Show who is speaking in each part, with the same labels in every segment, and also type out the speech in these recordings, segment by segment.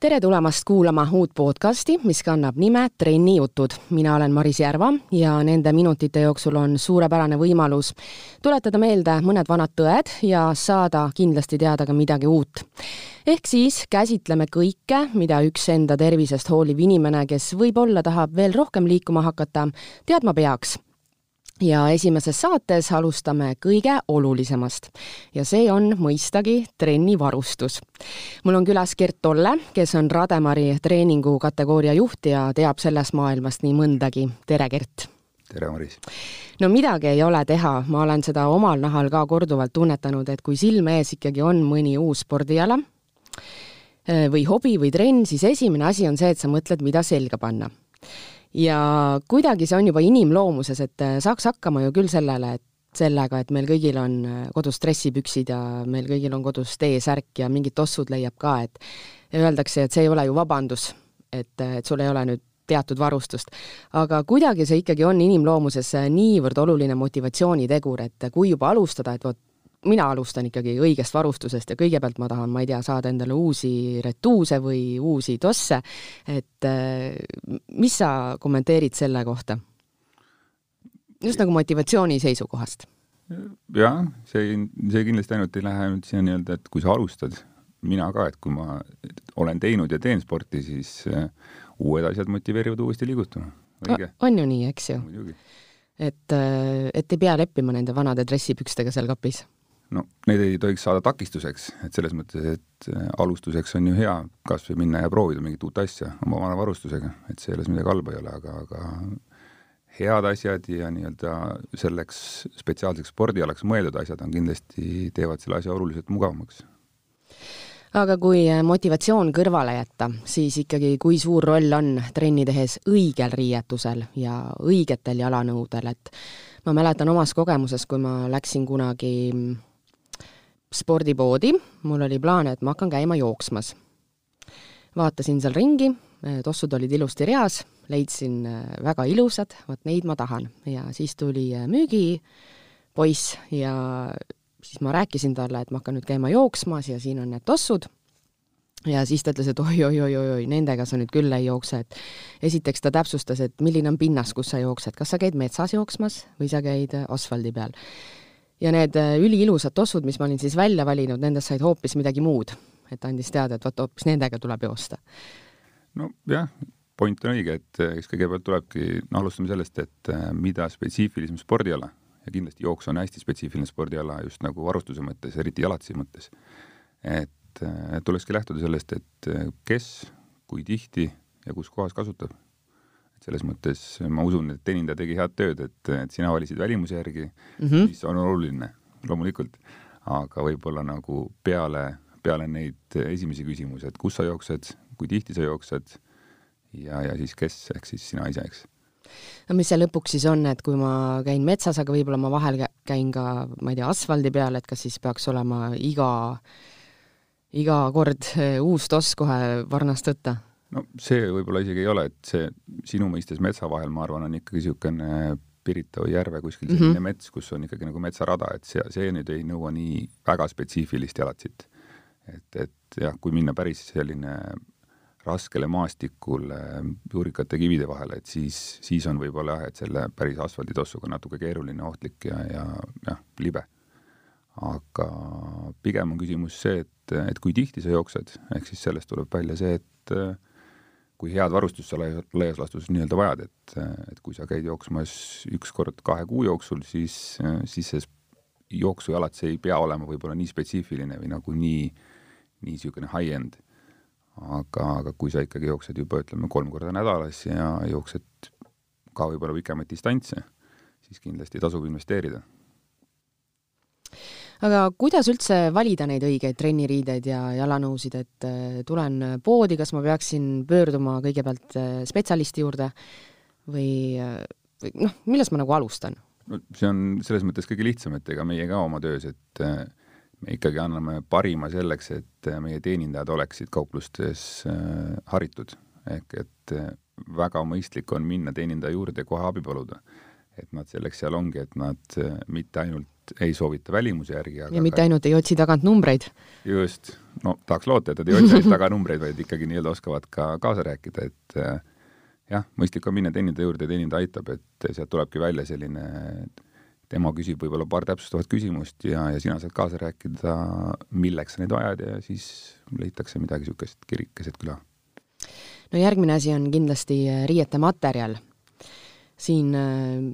Speaker 1: tere tulemast kuulama uut podcasti, mis kannab nime Trennijutud. mina olen Maris Järva ja nende minutite jooksul on suurepärane võimalus tuletada meelde mõned vanad tõed ja saada kindlasti teada ka midagi uut. ehk siis käsitleme kõike, mida üks enda tervisest hooliv inimene, kes võib-olla tahab veel rohkem liikuma hakata, teadma peaks ja esimeses saates alustame kõige olulisemast ja see on mõistagi trennivarustus. mul on külas Gert Tolle, kes on Rademari treeningu kategooria juht ja teab sellest maailmast nii mõndagi. tere, Gert!
Speaker 2: tere, Maris!
Speaker 1: no midagi ei ole teha, ma olen seda omal nahal ka korduvalt tunnetanud, et kui silme ees ikkagi on mõni uus spordiala eh, või hobi või trenn, siis esimene asi on see, et sa mõtled, mida selga panna ja kuidagi see on juba inimloomuses, et äh, saaks hakkama ju küll sellele, et sellega, et meil kõigil on äh, kodus dressipüksid ja meil kõigil on kodus T-särk ja mingid tossud leiab ka, et öeldakse, et see ei ole ju vabandus, et, äh, et sul ei ole nüüd teatud varustust. aga kuidagi see ikkagi on inimloomuses niivõrd oluline motivatsioonitegur, et kui juba alustada, et vot mina alustan ikkagi õigest varustusest ja kõigepealt ma tahan, ma ei tea, saada endale uusi retuuse või uusi tosse, et äh, mis sa kommenteerid selle kohta? just nagu motivatsiooni seisukohast.
Speaker 2: jah, see, see kindlasti ainult ei lähe nüüd siia nii-öelda, et kui sa alustad, mina ka, et kui ma olen teinud ja teen sporti, siis äh, uued asjad motiveerivad uuesti liigutama.
Speaker 1: on ju nii, eks ju? et, äh, et ei pea leppima nende vanade dressipükstega seal kapis
Speaker 2: no need ei tohiks saada takistuseks, et selles mõttes, et äh, alustuseks on ju hea kas või minna ja proovida mingit uut asja oma vana varustusega, et selles midagi halba ei ole, aga, aga head asjad ja nii-öelda selleks spetsiaalseks spordialaks mõeldud asjad on kindlasti, teevad selle asja oluliselt mugavamaks.
Speaker 1: aga kui äh, motivatsioon kõrvale jätta, siis ikkagi kui suur roll on trenni tehes õigel riietusel ja õigetel jalanõudel, et ma mäletan omast kogemusest, kui ma läksin kunagi spordipoodi, mul oli plaan, et ma hakkan käima jooksmas. vaatasin seal ringi, tossud olid ilusti reas, leidsin äh, väga ilusad, vot neid ma tahan. Ja siis tuli äh, müügipoiss ja siis ma rääkisin talle, et ma hakkan nüüd käima jooksmas ja siin on need tossud. Ja siis ta ütles, et oi-oi-oi-oi, nendega sa nüüd küll ei jookse, et esiteks ta täpsustas, et milline on pinnas, kus sa jooksed, kas sa käid metsas jooksmas või sa käid asfaldi peal ja need äh, üliilusad tossud, mis ma olin siis välja valinud, nendest said hoopis midagi muud. et andis teada, et vot hoopis nendega tuleb joosta.
Speaker 2: nojah, point on õige, et äh, eks kõigepealt tulebki, no alustame sellest, et äh, mida spetsiifilisem spordiala ja kindlasti jooks on hästi spetsiifiline spordiala just nagu varustuse mõttes, eriti jalatsi mõttes. et tulekski lähtuda sellest, et kes, kui tihti ja kus kohas kasutab selles mõttes ma usun, et teenindaja tegi head tööd, et, et sina valisid välimuse järgi mm, -hmm. mis on oluline loomulikult, aga võib-olla nagu peale, peale neid esimesi küsimusi, et kus sa jooksed, kui tihti sa jooksed ja, ja siis kes, ehk siis sina ise, eks
Speaker 1: no mis see lõpuks siis on, et kui ma käin metsas, aga võib-olla ma vahel käin ka, ma ei tea, asfaldi peal, et kas siis peaks olema iga, iga kord uus toss kohe varnast võtta?
Speaker 2: No see võib-olla isegi ei ole, et see sinu mõistes metsa vahel, ma arvan, on ikkagi niisugune Pirita või Järve kuskil selline mm -hmm. mets, kus on ikkagi nagu metsarada, et see, see nüüd ei nõua nii väga spetsiifilist jalatsit. et, et jah, kui minna päris selline raskele maastikule juurikate kivide vahele, et siis, siis on võib-olla jah, et selle päris asfalditossuga natuke keeruline, ohtlik ja, ja jah, libe. aga pigem on küsimus see, et, et kui tihti sa jooksed, ehk siis sellest tuleb välja see, et kui head varustust sa laias laastus nii-öelda vajad, et, et kui sa käid jooksmas üks kord kahe kuu jooksul, siis, siis see jooksujalad, see ei pea olema võib-olla nii spetsiifiline või nagu nii, nii niisugune high-end. aga, aga kui sa ikkagi jooksed juba ütleme kolm korda nädalas ja jooksed ka võib-olla pikemaid distantse, siis kindlasti tasub investeerida
Speaker 1: aga kuidas üldse valida neid õigeid trenniriideid ja jalanõusid, et äh, tulen poodi, kas ma peaksin pöörduma kõigepealt äh, spetsialisti juurde või, äh, või noh, millest ma nagu alustan?
Speaker 2: no see on selles mõttes kõige lihtsam, et ega meie ka oma töös, et me ikkagi anname parima selleks, et meie teenindajad oleksid kauplustes haritud. ehk et väga mõistlik on minna teenindaja juurde ja kohe abi paluda. et nad selleks seal ongi, et nad mitte ainult ei soovita välimuse järgi,
Speaker 1: ja mitte ainult ei otsi tagant numbreid.
Speaker 2: just, no tahaks loota, et nad ei otsi ainult taga numbreid, vaid ikkagi nii-öelda oskavad ka kaasa rääkida, et jah, mõistlik on minna teenindaja juurde ja teenindaja aitab, et sealt tulebki välja selline tema küsib võib-olla paar täpsustavat küsimust ja, ja sina saad kaasa rääkida, milleks sa neid vajad ja siis leitakse midagi niisugust kirik keset küla.
Speaker 1: no järgmine asi on kindlasti riiete materjal. siin, äh,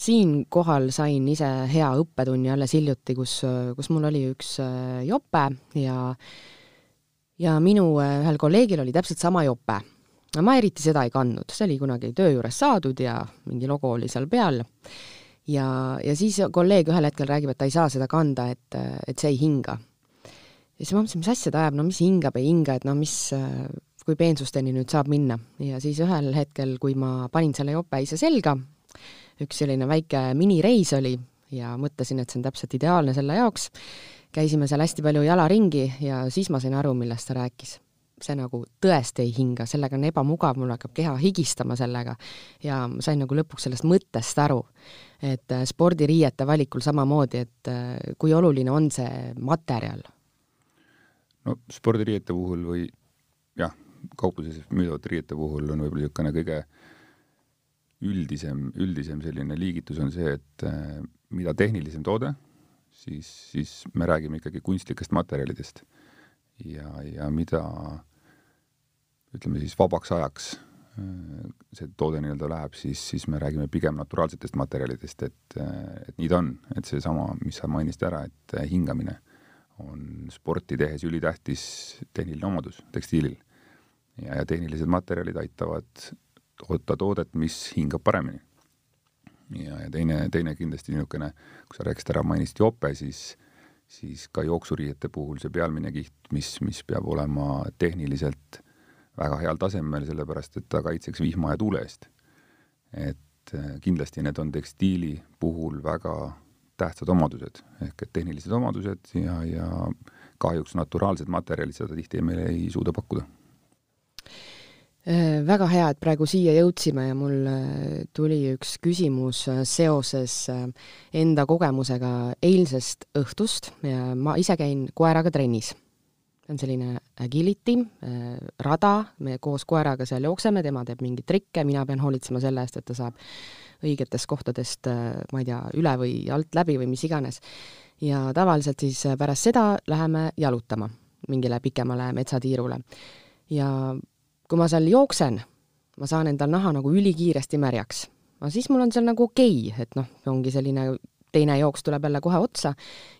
Speaker 1: siinkohal sain ise hea õppetunni alles hiljuti, kus, kus mul oli üks äh, jope ja ja minu ühel kolleegil oli täpselt sama jope. no ma eriti seda ei kandnud, see oli kunagi töö juures saadud ja mingi logo oli seal peal ja, ja siis kolleeg ühel hetkel räägib, et ta ei saa seda kanda, et, et see ei hinga. ja siis ma mõtlesin, mis asja ta ajab, no mis hingab, ei hinga, et no mis, kui peensusteni nüüd saab minna. ja siis ühel hetkel, kui ma panin selle jope ise selga, üks selline väike minireis oli ja mõtlesin, et see on täpselt ideaalne selle jaoks, käisime seal hästi palju jala ringi ja siis ma sain aru, millest ta rääkis see nagu tõesti ei hinga, sellega on ebamugav, mul hakkab keha higistama sellega ja ma sain nagu lõpuks sellest mõttest aru, et äh, spordiriiete valikul samamoodi, et äh, kui oluline on see materjal?
Speaker 2: no spordiriiete puhul või jah, kaupluses müüdavate riiete puhul on võib-olla niisugune kõige üldisem, üldisem selline liigitus on see, et äh, mida tehnilisem toode, siis, siis me räägime ikkagi kunstlikest materjalidest. ja, ja mida ütleme siis vabaks ajaks äh, see toode nii-öelda läheb, siis, siis me räägime pigem naturaalsetest materjalidest, et, äh, et nii ta on, et seesama, mis sa mainisid ära, et hingamine on sporti tehes ülitähtis tehniline omadus tekstiilil. ja, ja tehnilised materjalid aitavad toota toodet, mis hingab paremini. ja, ja teine, teine kindlasti niisugune, kui sa rääkisid ära, mainisid jope, siis siis ka jooksuriiete puhul see pealmine kiht, mis, mis peab olema tehniliselt väga heal tasemel, sellepärast et ta kaitseks vihma ja tuule eest. et äh, kindlasti need on tekstiili puhul väga tähtsad omadused, ehk et tehnilised omadused ja, ja kahjuks naturaalsed materjalid seda tihti meile ei suuda pakkuda
Speaker 1: väga hea, et praegu siia jõudsime ja mul äh, tuli üks küsimus seoses enda kogemusega eilsest õhtust ja ma ise käin koeraga trennis on selline agility äh, rada, me koos koeraga seal jookseme, tema teeb mingeid trikke, mina pean hoolitsema selle eest, et ta saab õigetest kohtadest, äh, ma ei tea, üle või alt läbi või mis iganes. ja tavaliselt siis äh, pärast seda läheme jalutama mingile pikemale metsatiirule. ja kui ma seal jooksen, ma saan endal naha nagu ülikiiresti märjaks. aga siis mul on seal nagu okei okay,, et noh, ongi selline teine jooks tuleb jälle kohe otsa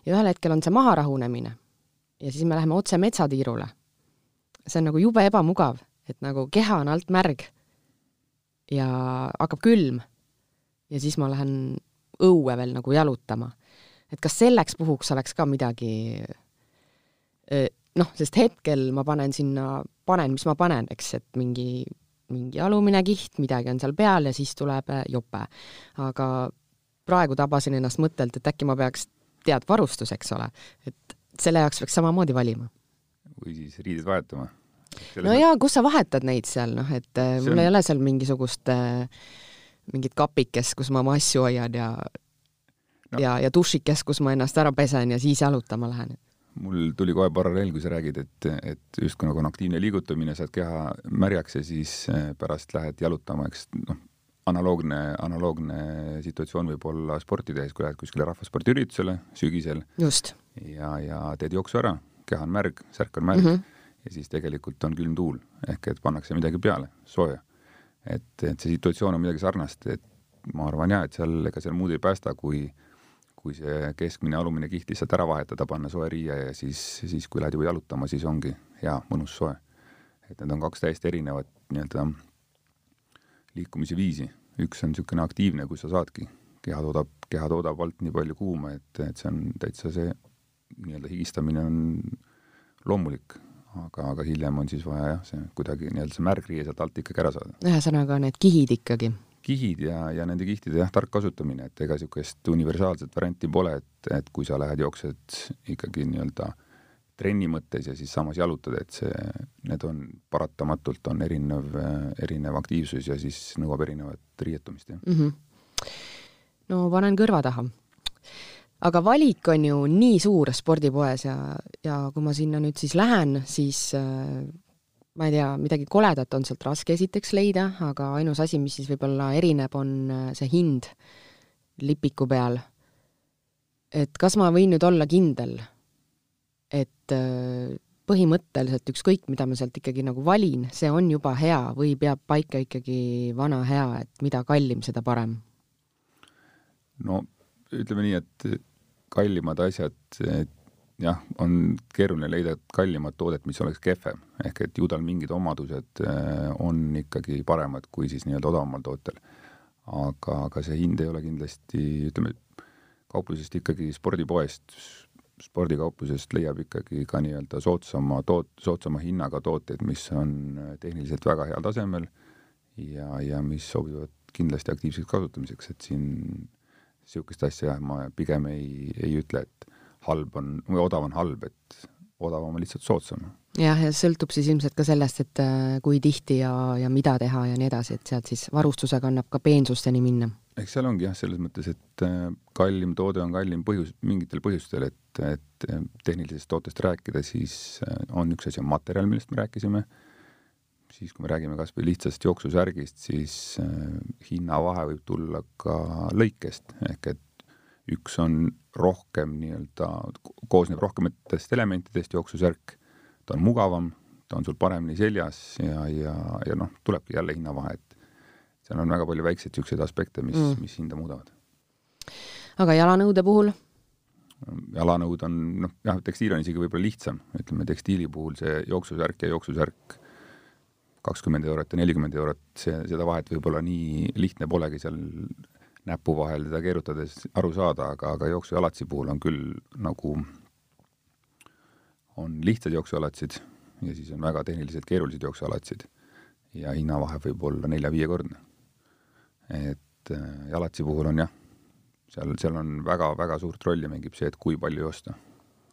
Speaker 1: ja ühel hetkel on see maharahunemine ja siis me läheme otse metsatiirule. see on nagu jube ebamugav, et nagu keha on alt märg ja hakkab külm ja siis ma lähen õue veel nagu jalutama. et kas selleks puhuks oleks ka midagi noh, sest hetkel ma panen sinna, panen, mis ma panen, eks, et mingi, mingi alumine kiht, midagi on seal peal ja siis tuleb jope. aga praegu tabasin ennast mõttelt, et äkki ma peaks, tead, varustus, eks ole, et selle jaoks peaks samamoodi valima.
Speaker 2: või siis riided vahetama.
Speaker 1: no jaa, kus sa vahetad neid seal, noh, et äh, see mul on... ei ole seal mingisugust äh, mingit kapikest, kus ma oma asju hoian ja no. ja, ja dušikest, kus ma ennast ära pesen ja siis jalutama lähen.
Speaker 2: Mul tuli kohe paralleel, kui sa räägid, et, et justkui nagu on aktiivne liigutamine, saad keha märjaks ja siis äh, pärast lähed jalutama, eks noh, analoogne, analoogne situatsioon võib olla sporti tehes, kui lähed kuskile rahvaspordiüritusele sügisel.
Speaker 1: just.
Speaker 2: ja, ja teed jooksu ära, keha on märg, särk on märg mm -hmm. ja siis tegelikult on külm tuul ehk et pannakse midagi peale, sooja. et, et see situatsioon on midagi sarnast, et ma arvan jah, et seal, ega seal muud ei päästa, kui kui see keskmine alumine kiht lihtsalt ära vahetada, panna soe riie ja siis, siis kui lähed juba jalutama, siis ongi hea, mõnus soe. et need on kaks täiesti erinevat nii-öelda liikumise viisi. üks on niisugune aktiivne, kui sa saadki, keha toodab, keha toodab alt nii palju kuuma, et, et see on täitsa see nii-öelda higistamine on loomulik, aga, aga hiljem on siis vaja jah, see kuidagi nii-öelda see märg riie sealt alt ikkagi ära saada.
Speaker 1: ühesõnaga need kihid ikkagi
Speaker 2: kihid ja, ja nende kihtide jah, tark kasutamine, et ega niisugust universaalset varianti pole, et, et kui sa lähed jooksed ikkagi nii-öelda trenni mõttes ja siis samas jalutad, et see, need on paratamatult on erinev, erinev aktiivsus ja siis nõuab erinevat riietumist, jah
Speaker 1: mm. -hmm. no panen kõrva taha. aga valik on ju nii suur spordipoes ja, ja kui ma sinna nüüd siis lähen, siis äh, ma ei tea, midagi koledat on sealt raske esiteks leida, aga ainus asi, mis siis võib-olla erineb, on äh, see hind lipiku peal. et kas ma võin nüüd olla kindel, et äh, põhimõtteliselt ükskõik, mida ma sealt ikkagi nagu valin, see on juba hea või peab paika ikkagi vana hea, et mida kallim, seda parem?
Speaker 2: no ütleme nii, et kallimad asjad, et jah, on keeruline leida kallimat toodet, mis oleks kehvem, ehk et ju tal mingid omadused äh, on ikkagi paremad kui siis nii-öelda odavamal tootel. aga, aga see hind ei ole kindlasti, ütleme, kauplusest ikkagi spordipoest, spordikauplusest leiab ikkagi ka nii-öelda soodsama toot-, soodsama hinnaga tooteid, mis on tehniliselt väga heal tasemel ja, ja mis sobivad kindlasti aktiivseks kasutamiseks, et siin niisugust asja ma pigem ei, ei ütle, et halb on, või odav on halb, et odavam on lihtsalt soodsam.
Speaker 1: jah, ja sõltub siis ilmselt ka sellest, et äh, kui tihti ja, ja mida teha ja nii edasi, et sealt siis varustusega annab ka peensusteni minna.
Speaker 2: eks seal ongi jah, selles mõttes, et äh, kallim toode on kallim põhjus, mingitel põhjustel, et, et äh, tehnilisest tootest rääkida, siis on üks asi on materjal, millest me rääkisime, siis kui me räägime kas või lihtsast jooksusärgist, siis hinnavahe võib tulla ka lõikest, ehk et üks on rohkem nii-öelda, koosneb rohkematest elementidest jooksusärk, ta on mugavam, ta on sul paremini seljas ja, ja, ja noh, tulebki jälle hinnavahe, et seal on väga palju väikseid niisuguseid aspekte, mis mm., mis hinda muudavad.
Speaker 1: aga jalanõude puhul?
Speaker 2: jalanõud on, noh, jah, tekstiil on isegi võib-olla lihtsam, ütleme tekstiili puhul see jooksusärk ja jooksusärk kakskümmend eurot ja nelikümmend eurot, see, seda vahet võib-olla nii lihtne polegi seal näpu vahel teda keerutades aru saada, aga, aga jooksujalatsi puhul on küll nagu, on lihtsad jooksujalatsid ja siis on väga tehniliselt keerulised jooksujalatsid ja hinnavahe võib olla nelja-viiekordne. et äh, jalatsi puhul on jah, seal, seal on väga-väga suurt rolli mängib see, et kui palju osta.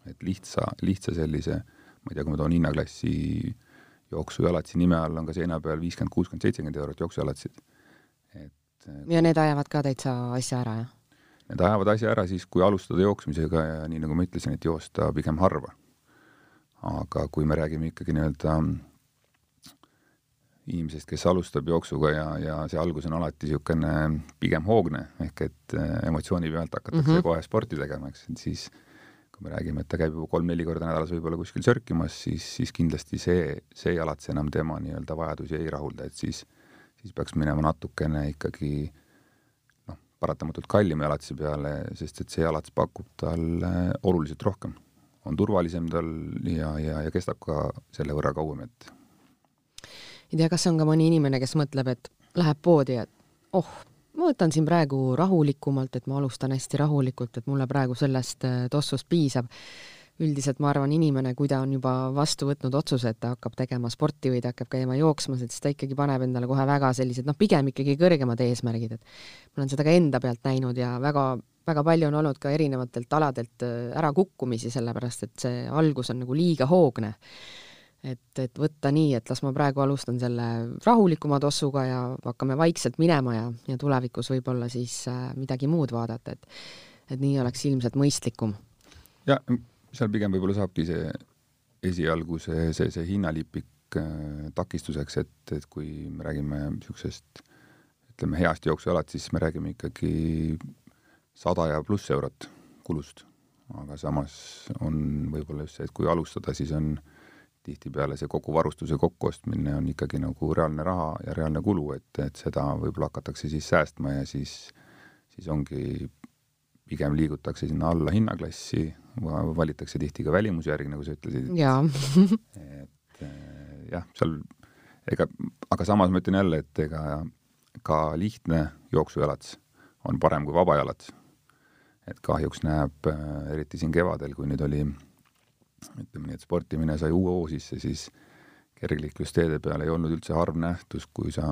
Speaker 2: et lihtsa, lihtsa sellise, ma ei tea, kui ma toon hinnaklassi jooksujalatsi nime all on ka seina peal viiskümmend, kuuskümmend, seitsekümmend eurot jooksujalatsid. Et
Speaker 1: ja need ajavad ka täitsa asja ära, jah?
Speaker 2: Need ajavad asja ära siis, kui alustada jooksmisega ja nii nagu ma ütlesin, et joosta pigem harva. aga kui me räägime ikkagi nii-öelda inimesest, kes alustab jooksuga ja, ja see algus on alati niisugune pigem hoogne, ehk et eh, emotsiooni pealt hakatakse mm -hmm. kohe sporti tegema, eks, et siis kui me räägime, et ta käib juba kolm-neli korda nädalas võib-olla kuskil sörkimas, siis, siis kindlasti see, see jalats enam tema nii-öelda vajadusi ei rahulda, et siis siis peaks minema natukene ikkagi noh, paratamatult kallima jalatise peale, sest et see jalats pakub talle oluliselt rohkem. on turvalisem tal ja, ja, ja kestab ka selle võrra kauem, et
Speaker 1: ei tea, kas on ka mõni inimene, kes mõtleb, et läheb poodi, et oh, ma võtan siin praegu rahulikumalt, et ma alustan hästi rahulikult, et mulle praegu sellest äh, tossust piisab üldiselt ma arvan, inimene, kui ta on juba vastu võtnud otsuse, et ta hakkab tegema sporti või ta hakkab käima jooksmas, et siis ta ikkagi paneb endale kohe väga sellised noh, pigem ikkagi kõrgemad eesmärgid, et ma olen seda ka enda pealt näinud ja väga, väga palju on olnud ka erinevatelt aladelt äh, ärakukkumisi, sellepärast et see algus on nagu liiga hoogne. et, et võtta nii, et las ma praegu alustan selle rahulikuma tossuga ja hakkame vaikselt minema ja, ja tulevikus võib-olla siis äh, midagi muud vaadata, et et nii oleks ilmselt mõistlikum.
Speaker 2: ja seal pigem võib-olla saabki see esialgu see, see, see hinnalipik äh, takistuseks, et, et kui me räägime niisugusest ütleme, heast jooksujalad, siis me räägime ikkagi sada ja pluss eurot kulust. aga samas on võib-olla just see, et kui alustada, siis on tihtipeale see kogu varustuse kokkuostmine on ikkagi nagu reaalne raha ja reaalne kulu, et, et seda võib-olla hakatakse siis säästma ja siis, siis ongi pigem liigutakse sinna alla hinnaklassi, valitakse tihti ka välimuse järgi, nagu sa ütlesid.
Speaker 1: jaa
Speaker 2: et eh, jah, seal ega, aga samas ma ütlen jälle, et ega ka lihtne jooksujalats on parem kui vabajalats. et kahjuks näeb, eh, eriti siin kevadel, kui nüüd oli ütleme nii, et sportimine sai uue hoo sisse, siis kergliiklusteede peal ei olnud üldse harv nähtus, kui sa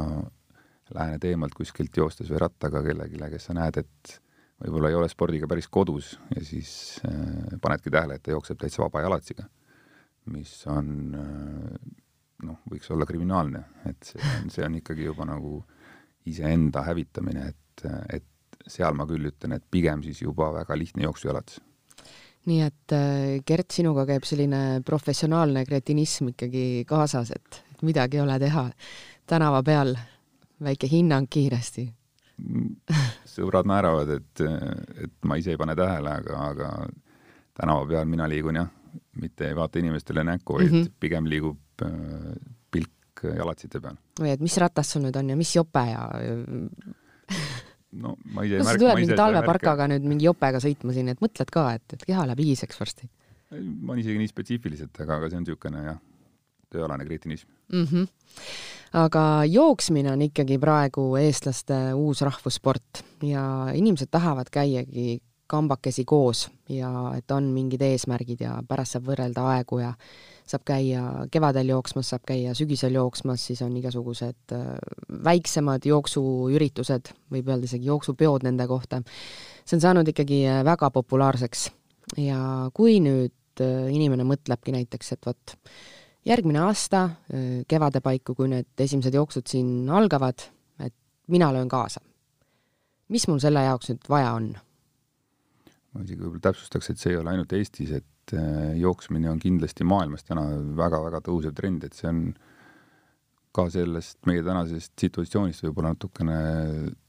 Speaker 2: lähened eemalt kuskilt joostes või rattaga kellelegi, kes sa näed, et võib-olla ei ole spordiga päris kodus ja siis äh, panedki tähele, et ta jookseb täitsa vaba jalatsiga, mis on äh, noh, võiks olla kriminaalne, et see on, see on ikkagi juba nagu iseenda hävitamine, et, et seal ma küll ütlen, et pigem siis juba väga lihtne jooksujalats.
Speaker 1: Nii et äh, Gert, sinuga käib selline professionaalne kretinism ikkagi kaasas, et midagi ei ole teha. tänava peal. Väike hinnang kiiresti
Speaker 2: sõbrad naeravad, et, et ma ise ei pane tähele, aga, aga tänava peal mina liigun jah, mitte ei vaata inimestele näkku, vaid mm -hmm. pigem liigub äh, pilk jalatsite peal.
Speaker 1: või et mis ratas sul nüüd on ja mis jope ja
Speaker 2: no ma ise ei
Speaker 1: märka. tuleb mingi talveparkaga nüüd mingi jopega sõitma siin, et mõtled ka, et, et keha läheb hiiseks varsti?
Speaker 2: ma olen isegi nii spetsiifiliselt, aga, aga see on niisugune jah, tööalane kretinism
Speaker 1: mm. -hmm. aga jooksmine on ikkagi praegu eestlaste uus rahvussport ja inimesed tahavad käiagi kambakesi koos ja et on mingid eesmärgid ja pärast saab võrrelda aegu ja saab käia kevadel jooksmas, saab käia sügisel jooksmas, siis on igasugused äh, väiksemad jooksuüritused, võib öelda isegi jooksupeod nende kohta. see on saanud ikkagi äh, väga populaarseks ja kui nüüd äh, inimene mõtlebki näiteks, et vot järgmine aasta kevade paiku, kui need esimesed jooksud siin algavad, et mina löön kaasa. mis mul selle jaoks nüüd vaja on?
Speaker 2: ma isegi võib-olla täpsustaks, et see ei ole ainult Eestis, et jooksmine on kindlasti maailmas täna väga-väga tõusev trend, et see on ka sellest meie tänasest situatsioonist võib-olla natukene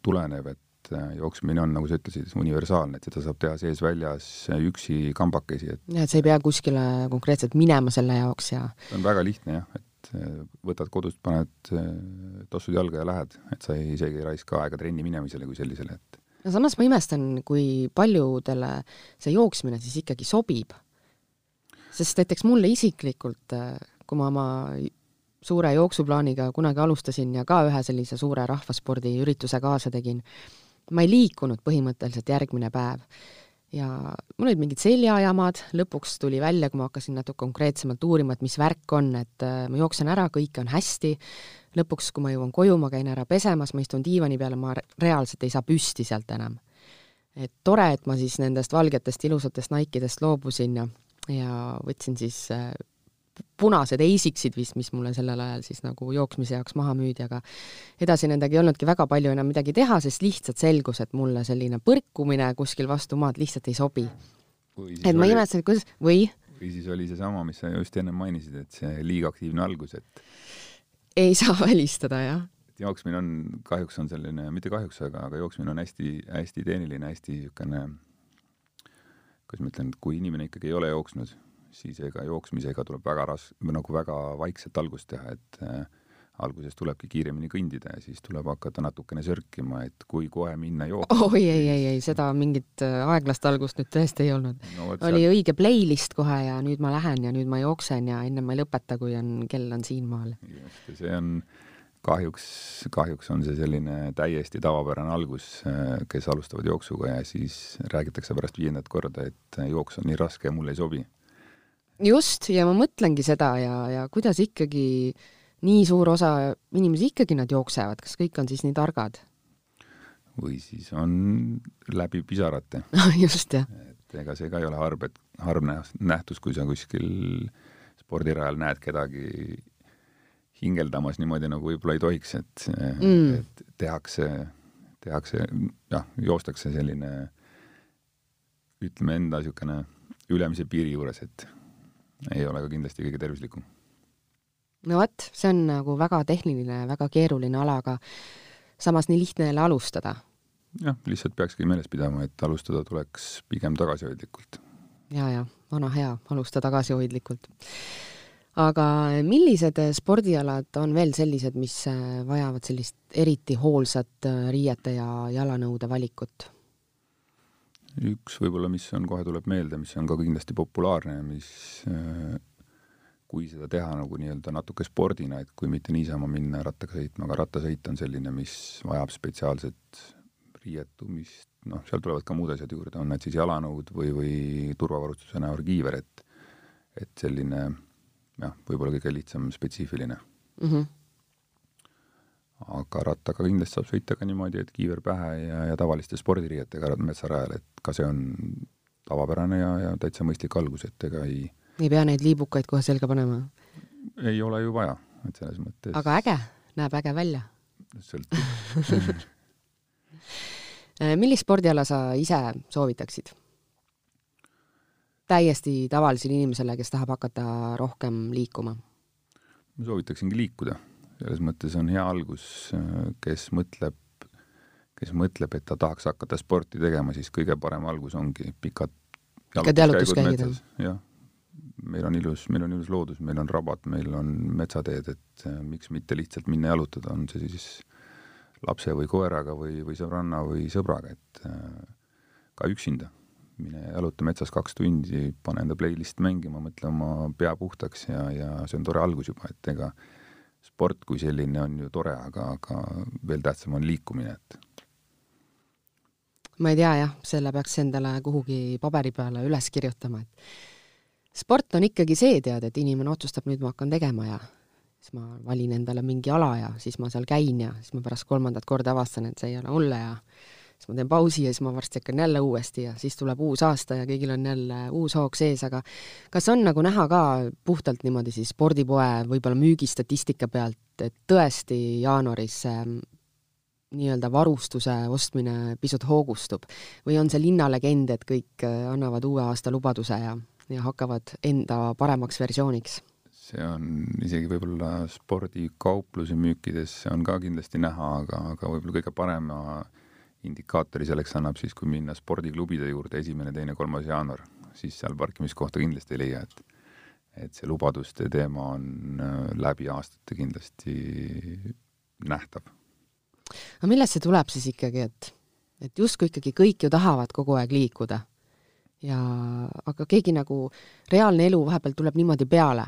Speaker 2: tulenev, et äh, jooksmine on, nagu sa ütlesid, universaalne, et seda saab teha sees-väljas üksi kambakesi, et
Speaker 1: ja et sa ei pea kuskile konkreetselt minema selle jaoks ja
Speaker 2: on väga lihtne jah, et äh, võtad kodust, paned tossud jalga ja lähed, et sa ei, isegi ei raiska aega trenni minemisele kui sellisele, et
Speaker 1: no samas ma imestan, kui paljudele see jooksmine siis ikkagi sobib. Sest näiteks mulle isiklikult, äh, kui ma oma suure jooksuplaaniga kunagi alustasin ja ka ühe sellise suure rahvaspordiürituse kaasa tegin, ma ei liikunud põhimõtteliselt järgmine päev. ja mul olid mingid seljajamad, lõpuks tuli välja, kui ma hakkasin natuke konkreetsemalt uurima, et mis värk on, et äh, ma jooksen ära, kõik on hästi, lõpuks, kui ma jõuan koju, ma käin ära pesemas, ma istun diivani peal, ma reaalselt ei saa püsti sealt enam. et tore, et ma siis nendest valgetest ilusatest Nike'dest loobusin ja ja võtsin siis äh, punased Asicsid vist, mis mulle sellel ajal siis nagu jooksmise jaoks maha müüdi, aga edasi nendega ei olnudki väga palju enam midagi teha, sest lihtsalt selgus, et mulle selline põrkumine kuskil vastu maad lihtsalt ei sobi. et ma imestasin, kuidas, või?
Speaker 2: või siis oli seesama, mis sa just enne mainisid, et see liiga aktiivne algus, et
Speaker 1: ei saa välistada, jah.
Speaker 2: jooksmine on, kahjuks on selline, mitte kahjuks, aga, aga jooksmine on hästi-hästi tehniline, hästi niisugune kuidas ma ütlen, kui inimene ikkagi ei ole jooksnud, siis ega jooksmisega tuleb väga ras-, nagu väga vaikselt algust teha, et äh, alguses tulebki kiiremini kõndida ja siis tuleb hakata natukene sörkima, et kui kohe minna jooksma.
Speaker 1: oi ei, ei, ei, seda mingit äh, aeglast algust nüüd tõesti ei olnud no,. oli seal... õige playlist kohe ja nüüd ma lähen ja nüüd ma jooksen ja ennem ma ei lõpeta, kui on, kell on siinmaal.
Speaker 2: just, ja see on kahjuks, kahjuks on see selline täiesti tavapärane algus, kes alustavad jooksuga ja siis räägitakse pärast viiendat korda, et jooks on nii raske ja mulle ei sobi.
Speaker 1: Just, ja ma mõtlengi seda ja, ja kuidas ikkagi nii suur osa inimesi ikkagi nad jooksevad, kas kõik on siis nii targad?
Speaker 2: või siis on läbi pisarate
Speaker 1: just, jah.
Speaker 2: et ega see ka ei ole harb, et harv nähtus, kui sa kuskil spordirajal näed kedagi hingeldamas niimoodi, nagu võib-olla ei tohiks, et mm., et tehakse, tehakse, jah, joostakse selline ütleme enda niisugune ülemise piiri juures, et ei ole ka kindlasti kõige tervislikum.
Speaker 1: no vot, see on nagu väga tehniline, väga keeruline ala, aga samas nii lihtne jälle alustada.
Speaker 2: jah, lihtsalt peakski meeles pidama, et alustada tuleks pigem tagasihoidlikult.
Speaker 1: ja, ja, vana hea, alusta tagasihoidlikult aga millised spordialad on veel sellised, mis vajavad sellist eriti hoolsat riiete ja jalanõude valikut?
Speaker 2: Üks võib-olla, mis on, kohe tuleb meelde, mis on ka kindlasti populaarne ja mis äh, kui seda teha nagu nii-öelda natuke spordina, et kui mitte niisama minna rattaga sõitma, aga rattasõit on selline, mis vajab spetsiaalset riietumist, noh, seal tulevad ka muud asjad juurde, on need siis jalanõud või, või turvavarustuse näol kiiver, et et selline jah, võib-olla kõige lihtsam spetsiifiline mm. -hmm. Aga rattaga kindlasti saab sõita ka niimoodi, et kiiver pähe ja, ja tavaliste spordiriietega metsarajal, et ka see on tavapärane ja, ja täitsa mõistlik algus, et ega ei
Speaker 1: ei pea neid liibukaid kohe selga panema?
Speaker 2: ei ole ju vaja, et selles mõttes
Speaker 1: aga äge, näeb äge välja.
Speaker 2: sõltub
Speaker 1: millist spordiala sa ise soovitaksid? täiesti tavalisele inimesele, kes tahab hakata rohkem liikuma?
Speaker 2: ma soovitaksingi liikuda, selles mõttes on hea algus, kes mõtleb, kes mõtleb, et ta tahaks hakata sporti tegema, siis kõige parem algus ongi pikad
Speaker 1: pikad jalutuskäigud.
Speaker 2: jah, meil on ilus, meil on ilus loodus, meil on rabad, meil on metsateed, et äh, miks mitte lihtsalt minna jalutada, on see siis lapse või koeraga või, või sõbranna või sõbraga, et äh, ka üksinda. Mine jaluta metsas kaks tundi, pane enda playlist mängima, mõtle oma pea puhtaks ja, ja see on tore algus juba, et ega sport kui selline on ju tore, aga, aga veel tähtsam on liikumine, et
Speaker 1: ma ei tea jah, selle peaks endale kuhugi paberi peale üles kirjutama, et sport on ikkagi see, tead, et inimene otsustab, nüüd ma hakkan tegema ja siis ma valin endale mingi ala ja siis ma seal käin ja siis ma pärast kolmandat korda avastan, et see ei ole mulle ja siis ma teen pausi ja siis ma varsti hakkan jälle uuesti ja siis tuleb uus aasta ja kõigil on jälle uus hoog sees, aga kas on nagu näha ka puhtalt niimoodi siis spordipoe võib-olla müügistatistika pealt, et tõesti jaanuaris ähm, nii-öelda varustuse ostmine pisut hoogustub või on see linnalegend, et kõik äh, annavad uue aasta lubaduse ja, ja hakkavad enda paremaks versiooniks?
Speaker 2: see on isegi võib-olla spordikaupluse müükides on ka kindlasti näha, aga, aga võib-olla kõige parema indikaatori selleks annab siis, kui minna spordiklubide juurde esimene, teine, kolmas jaanuar, siis seal parkimiskohta kindlasti ei leia, et et see lubaduste teema on äh, läbi aastate kindlasti nähtav.
Speaker 1: aga millest see tuleb siis ikkagi, et, et justkui ikkagi kõik ju tahavad kogu aeg liikuda ja aga keegi nagu, reaalne elu vahepeal tuleb niimoodi peale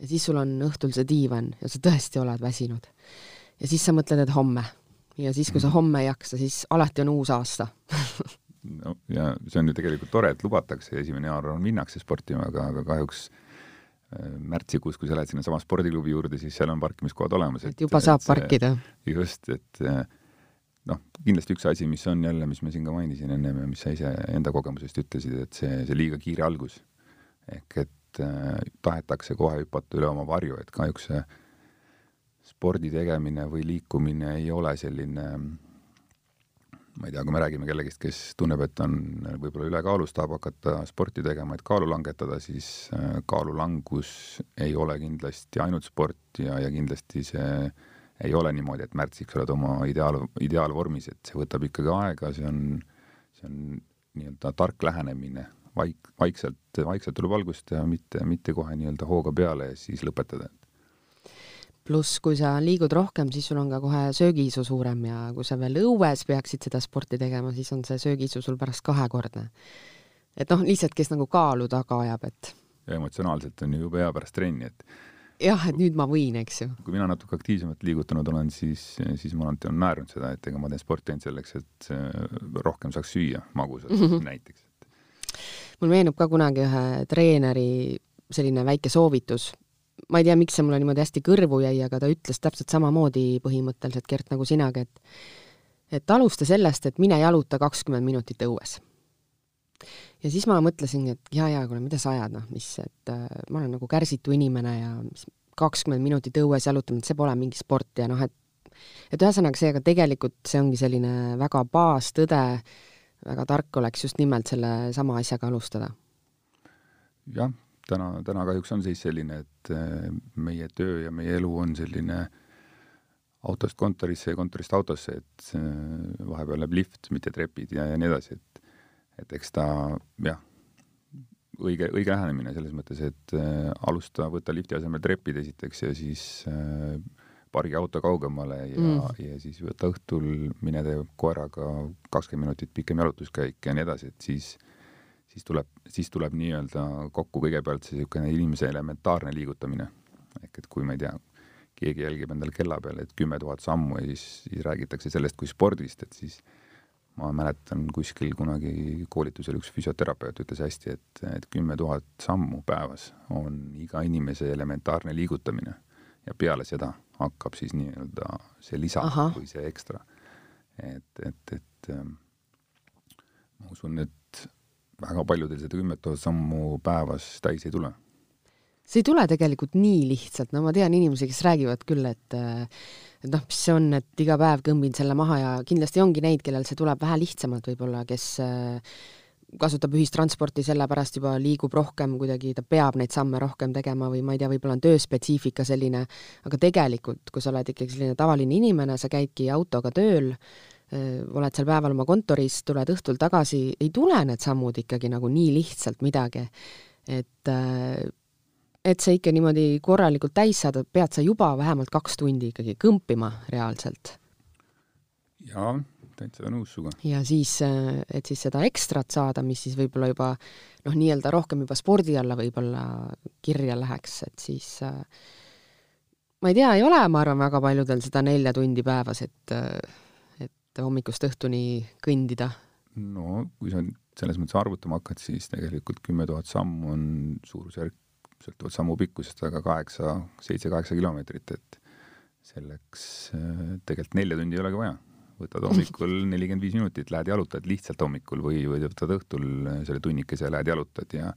Speaker 1: ja siis sul on õhtul see diivan ja sa tõesti oled väsinud. ja siis sa mõtled, et homme ja siis, kui sa mhm. homme ei jaksa, siis alati on uus aasta
Speaker 2: no ja see on ju tegelikult tore, et lubatakse, esimene jaanuar minnakse sportima, aga, aga kahjuks äh, märtsikuus, kui sa lähed sinnasama spordiklubi juurde, siis seal on parkimiskohad olemas.
Speaker 1: et juba saab et parkida.
Speaker 2: just, et äh, noh, kindlasti üks asi, mis on jälle, mis ma siin ka mainisin ennem ja mis sa ise enda kogemusest ütlesid, et see, see liiga kiire algus. ehk et äh, tahetakse kohe hüpata üle oma varju, et kahjuks see äh, spordi tegemine või liikumine ei ole selline ma ei tea, kui me räägime kellegist, kes tunneb, et on võib-olla ülekaalus, tahab hakata sporti tegema, et kaalu langetada, siis äh, kaalulangus ei ole kindlasti ainult sport ja, ja kindlasti see ei ole niimoodi, et märtsiks oled oma ideaal, ideaalvormis, et see võtab ikkagi aega, see on, see on nii-öelda tark lähenemine, vaik-, vaikselt, vaikselt tuleb algust teha, mitte, mitte kohe nii-öelda hooga peale ja siis lõpetada
Speaker 1: pluss, kui sa liigud rohkem, siis sul on ka kohe söögiisu suurem ja kui sa veel õues peaksid seda sporti tegema, siis on see söögiisu sul pärast kahekordne. et noh, lihtsalt, kes nagu kaalu taga ajab, et.
Speaker 2: ja emotsionaalselt on ju jube hea pärast trenni, et.
Speaker 1: jah, et nüüd ma võin, eks ju.
Speaker 2: kui mina natuke aktiivsemalt liigutanud olen, siis, siis ma alati olen naernud seda, et ega ma teen sporti ainult selleks, et rohkem saaks süüa magusat mm -hmm. näiteks.
Speaker 1: mul meenub ka kunagi ühe treeneri selline väike soovitus ma ei tea, miks see mulle niimoodi hästi kõrvu jäi, aga ta ütles täpselt samamoodi põhimõtteliselt, Gert, nagu sinagi, et et alusta sellest, et mine jaluta kakskümmend minutit õues. ja siis ma mõtlesingi, et jaa-jaa, kuule, mida sa ajad, noh, mis, et äh, ma olen nagu kärsitu inimene ja kakskümmend minutit õues jalutamine, see pole mingi sport ja noh, et et ühesõnaga, seega tegelikult see ongi selline väga baastõde, väga tark oleks just nimelt selle sama asjaga alustada.
Speaker 2: jah, täna, täna kahjuks on seis selline, et äh, meie töö ja meie elu on selline autost kontorisse ja kontorist autosse, et äh, vahepeal läheb lift, mitte trepid ja, ja nii edasi, et et eks ta jah, õige, õige lähenemine selles mõttes, et äh, alusta, võta lifti asemel trepid esiteks ja siis äh, pargi auto kaugemale ja mm., ja siis võta õhtul, mine tee koeraga kakskümmend minutit pikem jalutuskäik ja nii edasi, et siis äh, siis tuleb, siis tuleb nii-öelda kokku kõigepealt see niisugune inimese elementaarne liigutamine. ehk et kui ma ei tea, keegi jälgib endal kella peal, et kümme tuhat sammu ja siis, siis räägitakse sellest kui spordist, et siis ma mäletan kuskil kunagi koolitusel üks füsioterapeut ütles hästi, et, et kümme tuhat sammu päevas on iga inimese elementaarne liigutamine. ja peale seda hakkab siis nii-öelda see lisa
Speaker 1: Ahah.
Speaker 2: või see ekstra. et, et, et ähm, ma usun, et väga paljudel seda kümmet tuhat sammu päevas täis ei tule.
Speaker 1: See ei tule tegelikult nii lihtsalt, no ma tean inimesi, kes räägivad küll, et et noh, mis see on, et iga päev kõmbin selle maha ja kindlasti ongi neid, kellel see tuleb vähe lihtsamalt võib-olla, kes äh, kasutab ühistransporti sellepärast juba liigub rohkem kuidagi, ta peab neid samme rohkem tegema või ma ei tea, võib-olla on tööspetsiifika selline, aga tegelikult, kui sa oled ikkagi selline tavaline inimene, sa käidki autoga tööl, oled seal päeval oma kontoris, tuled õhtul tagasi, ei tule need sammud ikkagi nagu nii lihtsalt midagi. et et see ikka niimoodi korralikult täis saada, pead sa juba vähemalt kaks tundi ikkagi kõmpima reaalselt.
Speaker 2: jaa, täitsa nõus sinuga.
Speaker 1: ja siis, et siis seda ekstrat saada, mis siis võib-olla juba noh, nii-öelda rohkem juba spordi alla võib-olla kirja läheks, et siis ma ei tea, ei ole, ma arvan, väga paljudel seda nelja tundi päevas, et, et hommikust õhtuni kõndida.
Speaker 2: no kui sa selles mõttes arvutama hakkad, siis tegelikult kümme tuhat sammu on suurusjärk sõltuvalt sammu pikkusest, aga kaheksa, seitse-kaheksa kilomeetrit, et selleks äh, tegelikult nelja tundi ei olegi vaja. võtad hommikul nelikümmend viis minutit, lähed jalutad lihtsalt hommikul või, või võtad õhtul selle tunnikese ja lähed jalutad ja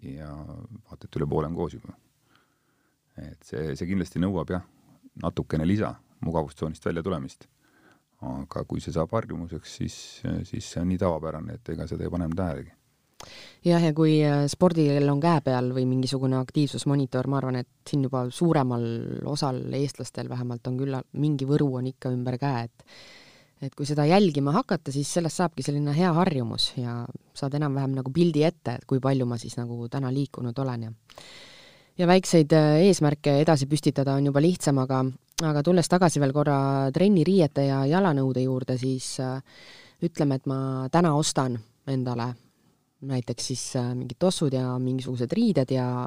Speaker 2: ja vaata, et üle poole on koos juba. et see, see kindlasti nõuab jah, natukene lisa mugavustsoonist välja tulemist. Aga kui see saab harjumuseks, siis, siis see on nii tavapärane, et ega seda ei pane enam tähelegi.
Speaker 1: Jah, ja kui äh, spordikell on käe peal või mingisugune aktiivsusmonitor, ma arvan, et siin juba suuremal osal eestlastel vähemalt on küll, mingi võru on ikka ümber käe, et et kui seda jälgima hakata, siis sellest saabki selline hea harjumus ja saad enam-vähem nagu pildi ette, et kui palju ma siis nagu täna liikunud olen ja ja väikseid äh, eesmärke edasi püstitada on juba lihtsam, aga, aga tulles tagasi veel korra trenniriiete ja jalanõude juurde, siis äh, ütleme, et ma täna ostan endale näiteks siis äh, mingid tossud ja mingisugused riided ja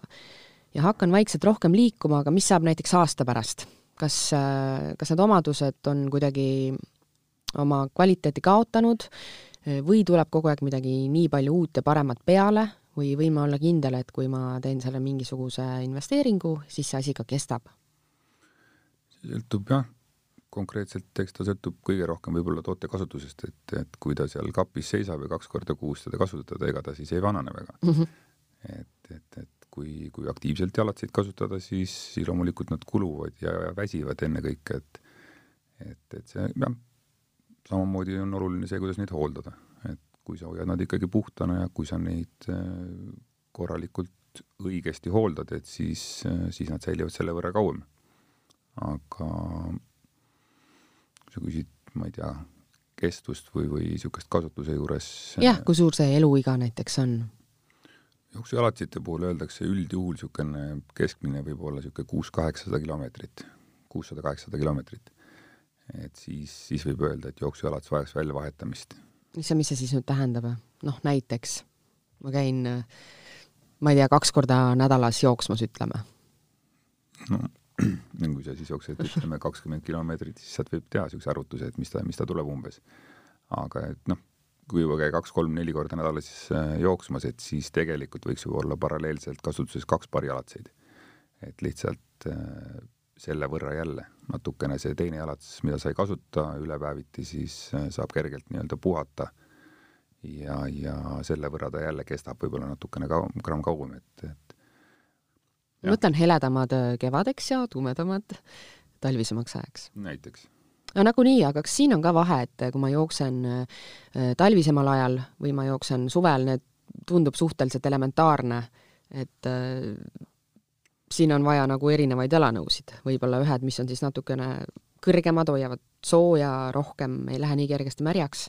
Speaker 1: ja hakkan vaikselt rohkem liikuma, aga mis saab näiteks aasta pärast? kas, äh, kas need omadused on kuidagi oma kvaliteeti kaotanud või tuleb kogu aeg midagi nii palju uut ja paremat peale või võin ma olla kindel, et kui ma teen selle mingisuguse investeeringu, siis see asi ka kestab?
Speaker 2: Sõltub jah, konkreetselt, eks ta sõltub kõige rohkem võib-olla toote kasutusest, et, et kui ta seal kapis seisab ja kaks korda kuus teda kasutada, ega ta siis ei vanane väga mm. -hmm. et, et, et kui, kui aktiivselt jalatseid kasutada, siis, siis loomulikult nad kuluvad ja, ja väsivad ennekõike, et et, et see jah, samamoodi on oluline see, kuidas neid hooldada, et kui sa hoiad nad ikkagi puhtana ja kui sa neid äh, korralikult õigesti hooldad, et siis, äh, siis nad säilivad selle võrra kauem. Aga sa küsid, ma ei tea, kestvust või, või niisugust kasutuse juures.
Speaker 1: jah, kui suur see eluiga näiteks on?
Speaker 2: jooksualatsite puhul öeldakse üldjuhul niisugune keskmine võib olla niisugune kuus-kaheksasada kilomeetrit, kuussada-kaheksasada kilomeetrit. et siis, siis võib öelda, et jooksujalats vajaks väljavahetamist.
Speaker 1: mis see, mis see siis nüüd tähendab? noh, näiteks ma käin, ma ei tea, kaks korda nädalas jooksmas, ütleme.
Speaker 2: no kui sa siis jooksed, ütleme kakskümmend kilomeetrit, siis sealt võib teha niisuguse arvutuse, et mis ta, mis ta tuleb umbes. aga et noh, kui juba käia kaks-kolm-neli korda nädalas äh, jooksmas, et siis tegelikult võiks ju olla paralleelselt kasutuses kaks paari jalatseid. et lihtsalt äh, selle võrra jälle natukene see teine jalatsis, mida sa ei kasuta ülepäeviti, siis äh, saab kergelt nii-öelda puhata ja, ja selle võrra ta jälle kestab võib-olla natukene kauem, gramm kauem, et, et
Speaker 1: ma mõtlen heledamad äh, kevadeks ja tumedamad talvisemaks ajaks.
Speaker 2: näiteks.
Speaker 1: no nagunii, aga kas siin on ka vahe, et äh, kui ma jooksen äh, talvisemal ajal või ma jooksen suvel, need tundub suhteliselt elementaarne, et siin on vaja nagu erinevaid jalanõusid, võib-olla ühed, mis on siis natukene kõrgemad, hoiavad sooja rohkem, ei lähe nii kergesti märjaks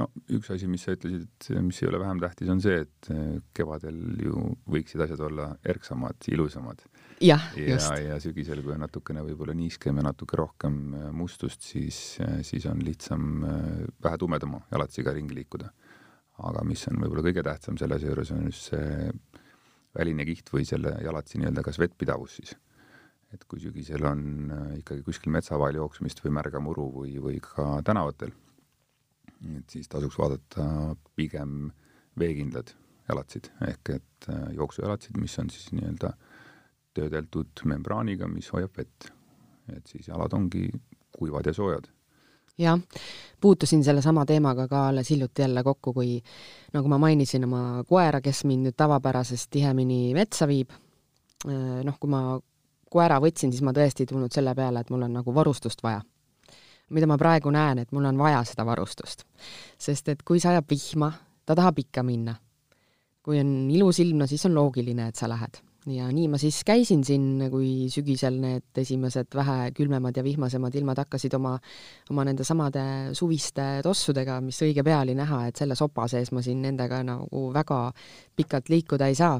Speaker 2: no üks asi, mis sa ütlesid, et mis ei ole vähem tähtis, on see, et eh, kevadel ju võiksid asjad olla erksamad, ilusamad. just. ja, ja sügisel, kui on natukene võib-olla niiskem ja natuke rohkem eh, mustust, siis, eh, siis on lihtsam vähe tumedama jalatsiga ringi liikuda. aga mis on võib-olla kõige tähtsam selles juures, on just see väline kiht või selle jalatsi nii-öelda kas vettpidavus siis. et kui sügisel on ikkagi kuskil metsa vahel jooksmist või märga muru või, või ka tänavatel et siis tasuks vaadata pigem veekindlad jalatsid ehk et äh, jooksujalatsid, mis on siis nii-öelda töödeldud membraaniga, mis hoiab vett. et siis jalad ongi kuivad ja soojad
Speaker 1: jah, puutusin sellesama teemaga ka alles hiljuti jälle kokku, kui nagu ma mainisin oma koera, kes mind nüüd tavapärasest tihemini metsa viib. Äh, noh, kui ma koera võtsin, siis ma tõesti ei tulnud selle peale, et mul on nagu varustust vaja. Mida ma praegu näen, et mul on vaja seda varustust. sest et kui sajab vihma, ta tahab ikka minna. kui on ilus ilm, no siis on loogiline, et sa lähed ja nii ma siis käisin siin, kui sügisel need esimesed vähe külmemad ja vihmasemad ilmad hakkasid oma, oma nende samade suviste tossudega, mis õige pea oli näha, et selle sopa sees ma siin nendega nagu väga pikalt liikuda ei saa.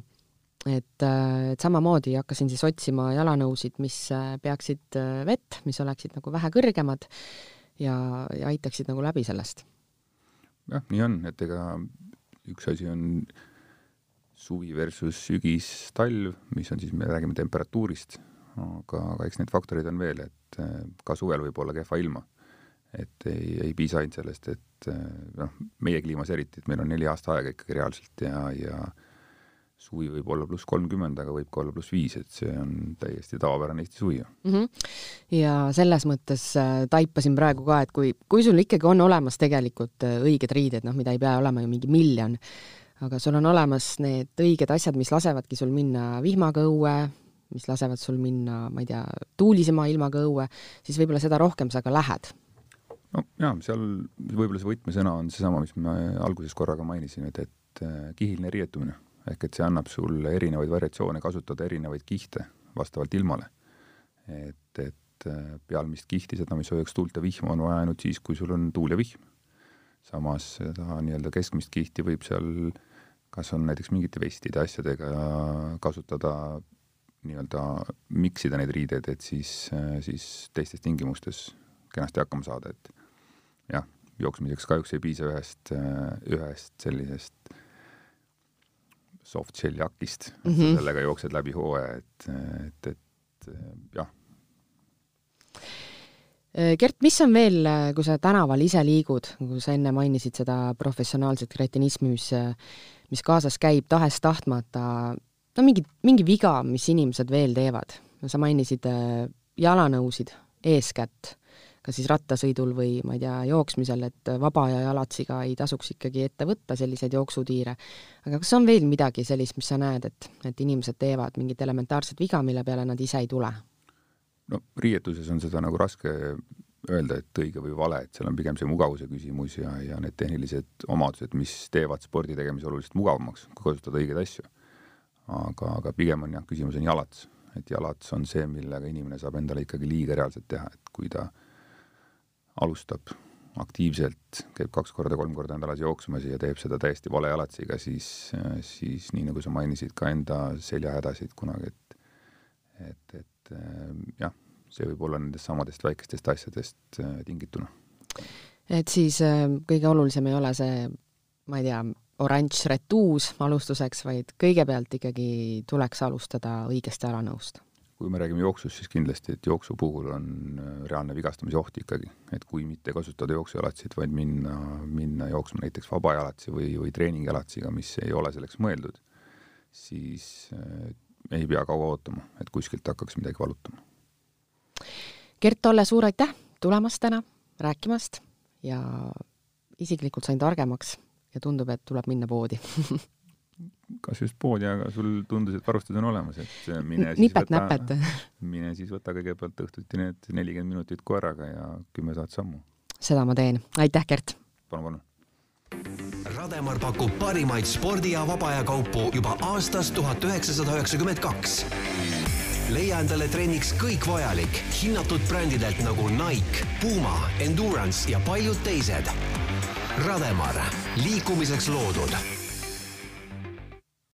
Speaker 1: Et, et samamoodi hakkasin siis otsima jalanõusid, mis peaksid vett, mis oleksid nagu vähe kõrgemad ja, ja aitaksid nagu läbi sellest.
Speaker 2: jah, nii on, et ega üks asi on suvi versus sügis, talv, mis on siis, me räägime temperatuurist, aga, aga eks neid faktoreid on veel, et ka suvel võib olla kehva ilma. et ei, ei piisa ainult sellest, et noh, meie kliimas eriti, et meil on neli aasta aega ikkagi reaalselt ja, ja suvi võib olla pluss kolmkümmend, aga võib ka olla pluss viis, et see on täiesti tavapärane Eesti suvi
Speaker 1: mm. -hmm. ja selles mõttes äh, taipasin praegu ka, et kui, kui sul ikkagi on olemas tegelikult äh, õiged riided, noh, mida ei pea olema ju mingi miljon, aga sul on olemas need õiged asjad, mis lasevadki sul minna vihmaga õue, mis lasevad sul minna, ma ei tea, tuulisema ilmaga õue, siis võib-olla seda rohkem sa ka lähed.
Speaker 2: no jaa, seal võib-olla see võtmesõna on seesama, mis me alguses korraga mainisime, et, et äh, kihiline riietumine. Ehk et see annab sulle erinevaid variatsioone kasutada, erinevaid kihte vastavalt ilmale. et, et äh, pealmist kihti, seda, mis hoiaks tuult ja vihma, on vaja ainult siis, kui sul on tuul ja vihm. samas seda nii-öelda keskmist kihti võib seal kas on näiteks mingite vestide asjadega kasutada nii-öelda miksida neid riideid, et siis, siis teistes tingimustes kenasti hakkama saada, et jah, jooksmiseks kahjuks ei piisa ühest, ühest sellisest soft shell jakist mm, -hmm. sellega jooksed läbi hooaja, et, et, et jah.
Speaker 1: Gert, mis on veel, kui sa tänaval ise liigud, kui sa enne mainisid seda professionaalset kretinismi, mis mis kaasas käib tahes-tahtmata, no mingi, mingi viga, mis inimesed veel teevad. sa mainisid äh, jalanõusid eeskätt, kas siis rattasõidul või ma ei tea, jooksmisel, et vaba aja jalatsiga ei tasuks ikkagi ette võtta selliseid jooksutiire. aga kas on veel midagi sellist, mis sa näed, et, et inimesed teevad mingit elementaarset viga, mille peale nad ise ei tule?
Speaker 2: no riietuses on seda nagu raske öelda, et õige või vale, et seal on pigem see mugavuse küsimus ja, ja need tehnilised omadused, mis teevad spordi tegemise oluliselt mugavamaks, kui kasutada õigeid asju. aga, aga pigem on jah, küsimus on jalats, et jalats on see, millega inimene saab endale ikkagi liiga reaalselt teha, et kui ta alustab aktiivselt, käib kaks korda, kolm korda nädalas jooksmas ja teeb seda täiesti vale jalatsiga, siis, siis nii nagu sa mainisid ka enda seljahädasid kunagi, et et, et jah see võib olla nendest samadest väikestest asjadest äh, tingituna.
Speaker 1: et siis äh, kõige olulisem ei ole see, ma ei tea, oranž retuus alustuseks, vaid kõigepealt ikkagi tuleks alustada õigest jalanõust?
Speaker 2: Kui me räägime jooksust, siis kindlasti, et jooksu puhul on äh, reaalne vigastamise oht ikkagi, et kui mitte kasutada jooksujalatsit, vaid minna, minna jooksma näiteks vabajalatsi või, või treeningjalatsiga, mis ei ole selleks mõeldud, siis äh, ei pea kaua ootama, et kuskilt hakkaks midagi valutama.
Speaker 1: Gert Tolle, suur aitäh tulemast täna, rääkimast ja isiklikult sain targemaks ja tundub, et tuleb minna poodi
Speaker 2: kas just poodi, aga sul tundus, et varustus on olemas, et mine
Speaker 1: siis Nipet-näpet. võta,
Speaker 2: mine siis võta kõigepealt õhtuti need nelikümmend minutit koeraga ja kümme tuhat sammu.
Speaker 1: seda ma teen, aitäh, Gert!
Speaker 2: palun, palun!
Speaker 3: Rademar pakub parimaid spordi- ja vaba aja kaupu juba aastast tuhat üheksasada üheksakümmend kaks leia endale trenniks kõik vajalik hinnatud brändidelt nagu Nike, Puma, Endurance ja paljud teised. Rademar, liikumiseks loodud